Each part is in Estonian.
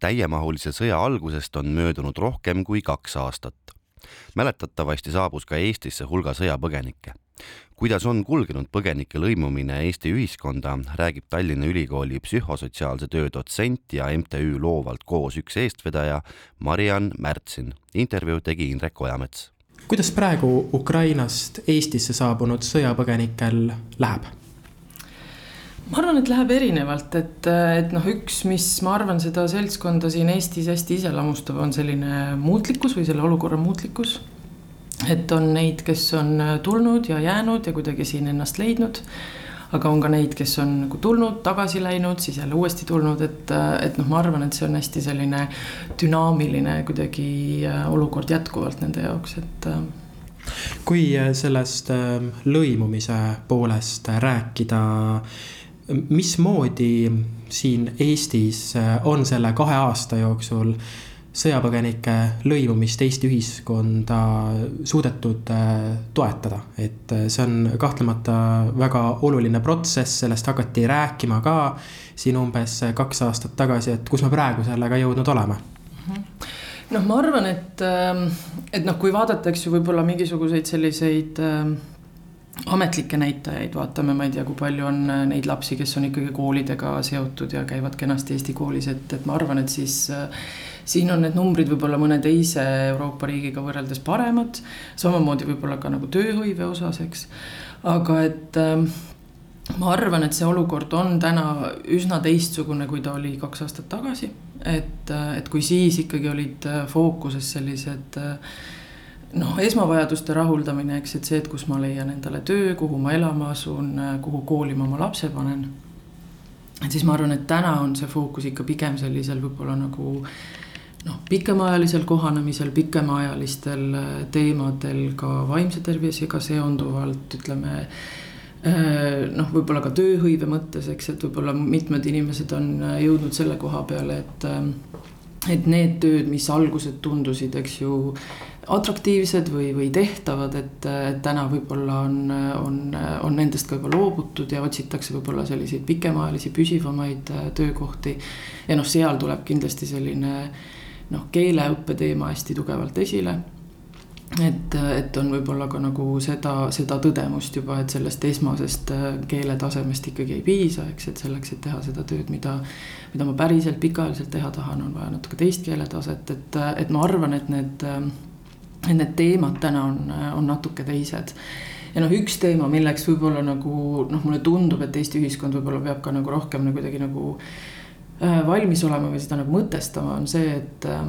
täiemahulise sõja algusest on möödunud rohkem kui kaks aastat. mäletatavasti saabus ka Eestisse hulga sõjapõgenikke. kuidas on kulgenud põgenike lõimumine Eesti ühiskonda, räägib Tallinna Ülikooli psühhosotsiaalse töö dotsent ja MTÜ Loovalt koos üks eestvedaja Mariann Märtsin. intervjuu tegi Indrek Ojamets. kuidas praegu Ukrainast Eestisse saabunud sõjapõgenikel läheb? Ma arvan, et läheb erinevalt, et, et noh, üks, mis ma arvan, seda seltskonda siin Eestis hästi iseloomustab, on selline muutlikkus või selle olukorra muutlikkus. et on neid, kes on tulnud ja jäänud ja kuidagi siin ennast leidnud. aga on ka neid, kes on nagu tulnud, tagasi läinud, siis jälle uuesti tulnud, et, et noh, ma arvan, et see on hästi selline dünaamiline kuidagi äh, olukord jätkuvalt nende jaoks, et äh, kui sellest äh, lõimumise poolest rääkida mismoodi siin Eestis äh, on selle kahe aasta jooksul sõjapõgenike lõimumist Eesti ühiskonda suudetud äh, toetada, et äh, see on kahtlemata väga oluline protsess, sellest hakati rääkima ka siin umbes kaks aastat tagasi, et kus me praegu sellega jõudnud oleme mhm. noh, ma arvan, et, ähm, et noh, kui vaadata, eks ju, võib-olla mingisuguseid selliseid ähm, ametlikke näitajaid, vaatame, ma ei tea, kui palju on äh, neid lapsi, kes on ikkagi koolidega seotud ja käivad kenasti Eesti koolis, et, et ma arvan, et siis äh, siin on need numbrid võib-olla mõne teise Euroopa riigiga võrreldes paremad. samamoodi võib-olla ka nagu tööhõive osas, eks. aga et äh, ma arvan, et see olukord on täna üsna teistsugune, kui ta oli kaks aastat tagasi. et, äh, et kui siis ikkagi olid fookuses sellised äh, noh, esmavajaduste rahuldamine, eks, et see, et kus ma leian endale töö, kuhu ma elama asun, kuhu kooli ma oma lapse panen. et siis ma arvan, et täna on see fookus ikka pigem sellisel võib-olla nagu noh, pikemaajalisel kohanemisel, pikemaajalistel äh, teemadel ka vaimse tervisega seonduvalt, ütleme äh, noh, võib-olla ka tööhõive mõttes, eks, et võib-olla mitmed inimesed on äh, jõudnud selle koha peale, et et need tööd, mis alguses tundusid, eks ju, atraktiivsed või, või tehtavad, et, täna võib-olla on, on, on nendest ka juba loobutud ja otsitakse võib-olla selliseid pikemaajalisi, püsivamaid äh, töökohti. ja noh, seal tuleb kindlasti selline noh, keeleõppe teema hästi tugevalt esile et, et on võib-olla ka nagu seda, seda tõdemust juba, et sellest esmasest äh, keeletasemest ikkagi ei piisa, eks, et selleks, et teha seda tööd, mida. mida ma päriselt pikaajaliselt teha tahan, on vaja natuke teist keeletaset, et, et ma arvan, et need et need teemad täna on, on natuke teised. ja noh, üks teema, milleks võib-olla nagu noh, mulle tundub, et Eesti ühiskond võib-olla peab ka nagu rohkem nagu kuidagi nagu äh, valmis olema või seda nagu mõtestama, on see, et äh,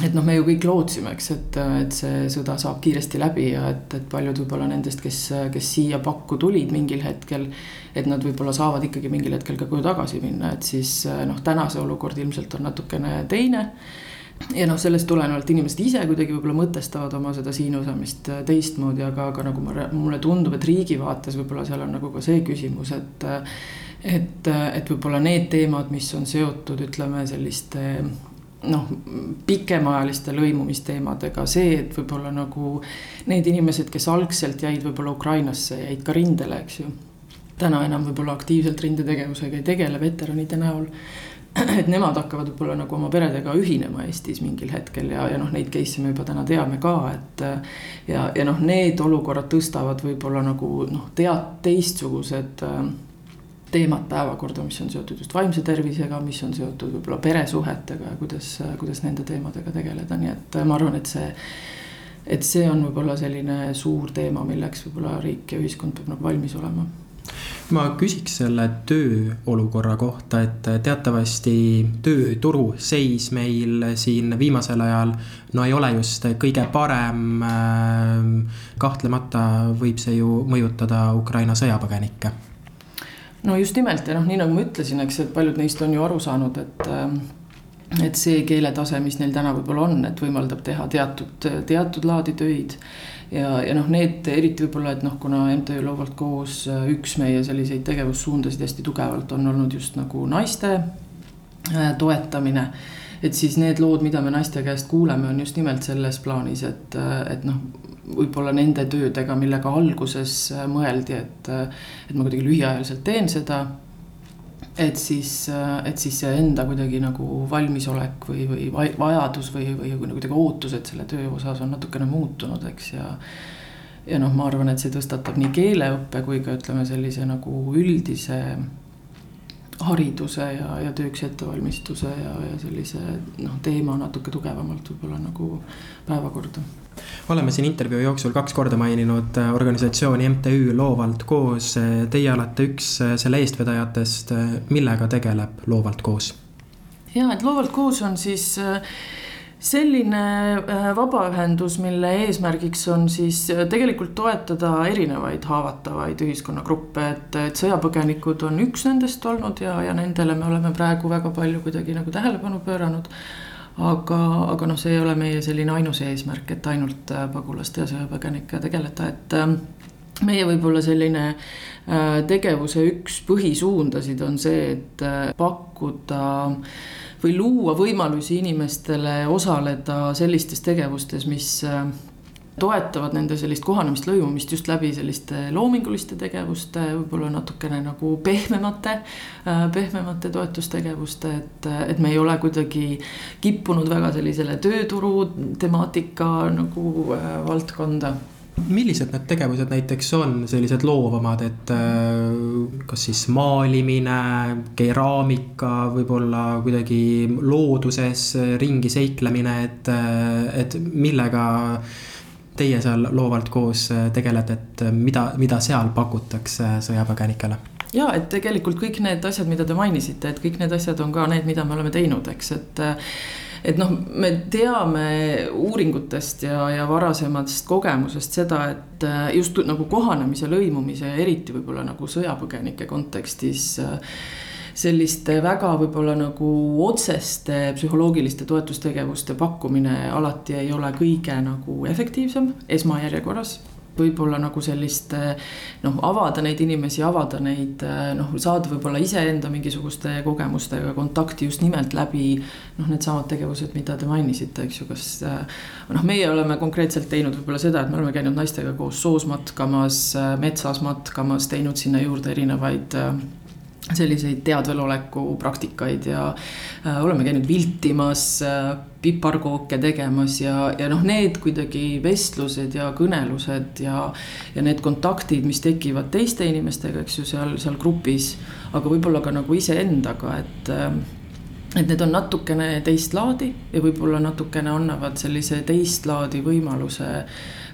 et noh, me ju kõik lootsime, eks, et, et see sõda saab kiiresti läbi ja et, et paljud võib-olla nendest, kes, kes siia pakku tulid mingil hetkel. et nad võib-olla saavad ikkagi mingil hetkel ka koju tagasi minna, et siis noh, täna see olukord ilmselt on natukene teine ja noh, sellest tulenevalt inimesed ise kuidagi võib-olla mõtestavad oma seda siin osamist teistmoodi, aga, aga nagu ma, mulle tundub, et riigi vaates võib-olla seal on nagu ka see küsimus, et. et, et võib-olla need teemad, mis on seotud, ütleme selliste noh, pikemaajaliste lõimumisteemadega, see, et võib-olla nagu need inimesed, kes algselt jäid võib-olla Ukrainasse, jäid ka rindele, eks ju. täna enam võib-olla aktiivselt rindetegevusega ei tegele veteranide näol et nemad hakkavad võib-olla nagu oma peredega ühinema Eestis mingil hetkel ja, ja noh, neid case'e me juba täna teame ka, et. ja, ja noh, need olukorrad tõstavad võib-olla nagu noh, tead teistsugused äh, teemad päevakorda, mis on seotud just vaimse tervisega, mis on seotud võib-olla peresuhetega ja kuidas, kuidas nende teemadega tegeleda, nii et ma arvan, et see. et see on võib-olla selline suur teema, milleks võib-olla riik ja ühiskond peab nagu valmis olema ma küsiks selle tööolukorra kohta, et teatavasti tööturu seis meil siin viimasel ajal no ei ole just kõige parem. kahtlemata võib see ju mõjutada Ukraina sõjapõgenikke. No just nimelt ja noh, nii nagu ma ütlesin, eks, et paljud neist on ju aru saanud, et et see keeletase, mis neil täna võib-olla on, et võimaldab teha teatud, teatud laadi töid ja, ja noh, need eriti võib-olla, et noh, kuna MTÜ Loovalt koos äh, üks meie selliseid tegevussuundasid hästi tugevalt on olnud just nagu naiste äh, toetamine. et siis need lood, mida me naiste käest kuuleme, on just nimelt selles plaanis, et, äh, et noh, võib-olla nende töödega, millega alguses mõeldi, et, et ma kuidagi lühiajaliselt teen seda et siis, et siis see enda kuidagi nagu valmisolek või, või vajadus või, või kuidagi ootused selle töö osas on natukene muutunud, eks, ja ja noh, ma arvan, et see tõstatab nii keeleõppe kui ka ütleme sellise nagu üldise hariduse ja, ja tööks ettevalmistuse ja, ja sellise noh, teema natuke tugevamalt võib-olla nagu päevakorda oleme siin intervjuu jooksul kaks korda maininud äh, organisatsiooni MTÜ Loovalt koos. Teie olete üks äh, selle eestvedajatest, millega tegeleb Loovalt koos? ja, et Loovalt koos on siis äh, selline vabaühendus, mille eesmärgiks on siis tegelikult toetada erinevaid haavatavaid ühiskonnagruppe, et, et sõjapõgenikud on üks nendest olnud ja, ja nendele me oleme praegu väga palju kuidagi nagu tähelepanu pööranud aga, aga noh, see ei ole meie selline ainus eesmärk, et ainult äh, pagulaste ja sõjapõgenikega tegeleda, et äh, meie võib-olla selline äh, tegevuse üks põhisuundasid on see, et pakkuda või luua võimalusi inimestele osaleda sellistes tegevustes, mis toetavad nende sellist kohanemist, lõimumist just läbi selliste loominguliste tegevuste, võib-olla natukene nagu pehmemate, äh, pehmemate toetustegevuste, et, et me ei ole kuidagi kippunud väga sellisele tööturu temaatika nagu äh, valdkonda. Millised need tegevused näiteks on, sellised loovamad, et äh, kas siis maalimine, keraamika, võib-olla kuidagi looduses ringi seiklemine, et, et millega teie seal loovalt koos äh, tegelete, et äh, mida, mida seal pakutakse sõjapõgenikele? ja et tegelikult kõik need asjad, mida te mainisite, et kõik need asjad on ka need, mida me oleme teinud, eks, et äh, et noh, me teame uuringutest ja, ja varasemast kogemusest seda, et just nagu kohanemise, lõimumise eriti võib-olla nagu sõjapõgenike kontekstis äh, selliste väga võib-olla nagu otseste psühholoogiliste toetustegevuste pakkumine alati ei ole kõige nagu efektiivsem esmajärjekorras võib-olla nagu sellist noh, avada neid inimesi, avada neid noh, saada võib-olla iseenda mingisuguste kogemustega kontakti just nimelt läbi noh, needsamad tegevused, mida te mainisite, eks ju, kas. noh, meie oleme konkreetselt teinud võib-olla seda, et me oleme käinud naistega koos soos matkamas, metsas matkamas, teinud sinna juurde erinevaid selliseid teadveloleku praktikaid ja äh, oleme käinud viltimas äh,, piparkooke tegemas ja, ja noh, need kuidagi vestlused ja kõnelused ja. ja need kontaktid, mis tekivad teiste inimestega, eks ju, seal, seal grupis, aga võib-olla ka nagu iseendaga, et äh, et need on natukene teist laadi ja võib-olla natukene annavad sellise teist laadi võimaluse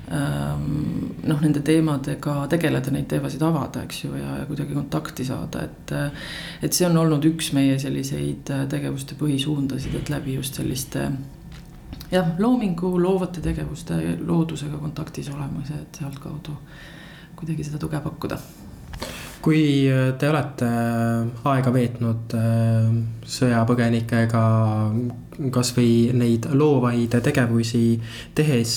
noh, nende teemadega tegeleda, neid teemasid avada, eks ju, ja, kuidagi kontakti saada, et. et see on olnud üks meie selliseid äh, tegevuste põhisuundasid, et läbi just selliste. jah, loomingu, loovate tegevuste, loodusega kontaktis olemise, et sealtkaudu kuidagi seda tuge pakkuda kui äh, te olete aega veetnud sõjapõgenikega, kasvõi neid loovaid tegevusi tehes,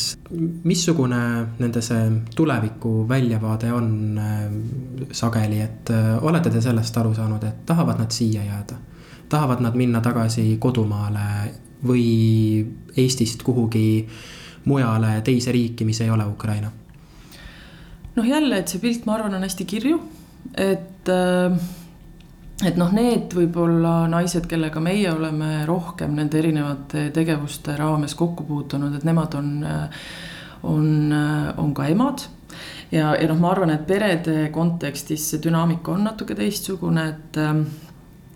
missugune nende see tuleviku väljavaade on sageli, et olete te sellest aru saanud, et tahavad nad siia jääda? tahavad nad minna tagasi kodumaale või Eestist kuhugi mujale teise riiki, mis ei ole Ukraina? noh, jälle, et see pilt, ma arvan, on hästi kirju et äh, et noh, need võib-olla naised, kellega meie oleme rohkem nende erinevate tegevuste raames kokku puutunud, et nemad on, on, on ka emad. ja, ja noh, ma arvan, et perede kontekstis see dünaamika on natuke teistsugune, et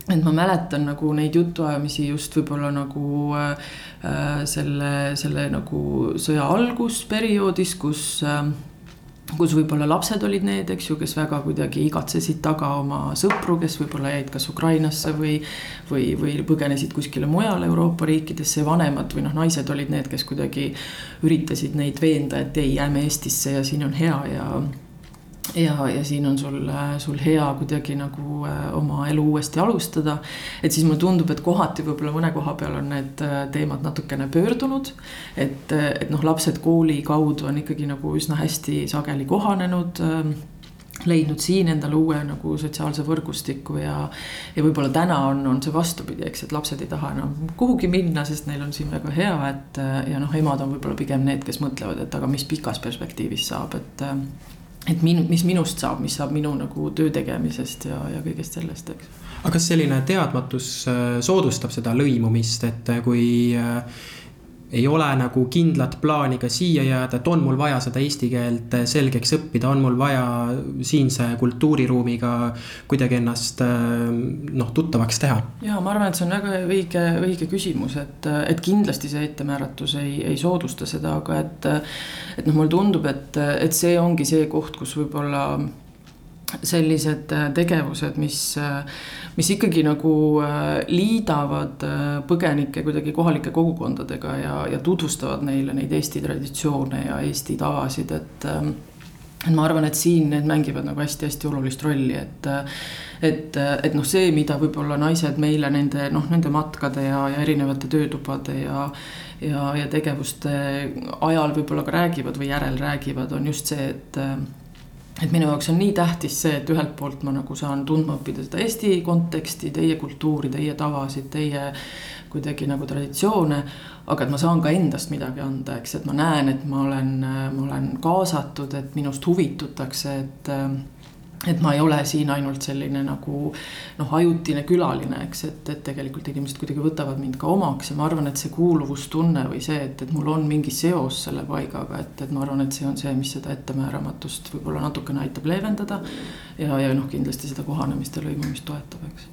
et ma mäletan nagu neid jutuajamisi just võib-olla nagu äh, selle, selle nagu sõja algusperioodis, kus äh, kus võib-olla lapsed olid need, eks ju, kes väga kuidagi igatsesid taga oma sõpru, kes võib-olla jäid kas Ukrainasse või. või, või põgenesid kuskile mujale Euroopa riikidesse vanemad või noh, naised olid need, kes kuidagi üritasid neid veenda, et ei, jääme Eestisse ja siin on hea ja ja, ja siin on sul, sul hea kuidagi nagu äh, oma elu uuesti alustada. et siis mulle tundub, et kohati võib-olla mõne koha peal on need äh, teemad natukene pöördunud. et, äh, et noh, lapsed kooli kaudu on ikkagi nagu üsna hästi sageli kohanenud leidnud siin endale uue nagu sotsiaalse võrgustiku ja. ja võib-olla täna on, on see vastupidi, eks, et lapsed ei taha enam kuhugi minna, sest neil on siin väga hea, et ja noh, emad on võib-olla pigem need, kes mõtlevad, et aga mis pikas perspektiivis saab, et et min-, mis minust saab, mis saab minu nagu töö tegemisest ja, ja kõigest sellest, eks. aga kas selline teadmatus soodustab seda lõimumist, et kui ei ole nagu kindlat plaani ka siia jääda, et on mul vaja seda eesti keelt selgeks õppida, on mul vaja siinse kultuuriruumiga kuidagi ennast noh, tuttavaks teha? ja ma arvan, et see on väga õige, õige küsimus, et, et kindlasti see ettemääratus ei, ei soodusta seda, aga et. et noh, mulle tundub, et, et see ongi see koht, kus võib-olla sellised äh, tegevused, mis, äh, mis ikkagi nagu äh, liidavad põgenikke kuidagi kohalike kogukondadega ja, ja tutvustavad neile neid Eesti traditsioone ja Eesti tavasid, et ähm, et ma arvan, et siin need mängivad nagu hästi-hästi olulist rolli, et et, et noh, see, mida võib-olla naised meile nende noh, nende matkade ja, ja erinevate töötubade ja ja, ja tegevuste ajal võib-olla ka räägivad või järel räägivad, on just see, et et minu jaoks on nii tähtis see, et ühelt poolt ma nagu saan tundma õppida seda Eesti konteksti, teie kultuuri, teie tavasid, teie kuidagi nagu traditsioone. aga et ma saan ka endast midagi anda, eks, et ma näen, et ma olen, ma olen kaasatud, et minust huvitutakse, et et ma ei ole siin ainult selline nagu noh, ajutine külaline, eks, et, et tegelikult inimesed kuidagi võtavad mind ka omaks ja ma arvan, et see kuuluvustunne või see, et, et mul on mingi seos selle paigaga, et, et ma arvan, et see on see, mis seda ettemääramatust võib-olla natukene aitab leevendada. ja, ja noh, kindlasti seda kohanemist ja lõimumist toetab, eks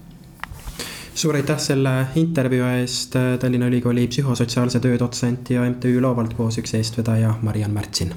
suur aitäh selle intervjuu eest, Tallinna Ülikooli psühhosotsiaalse töö dotsent ja MTÜ Loovalt koos üks eestvedaja Mariann Märtsin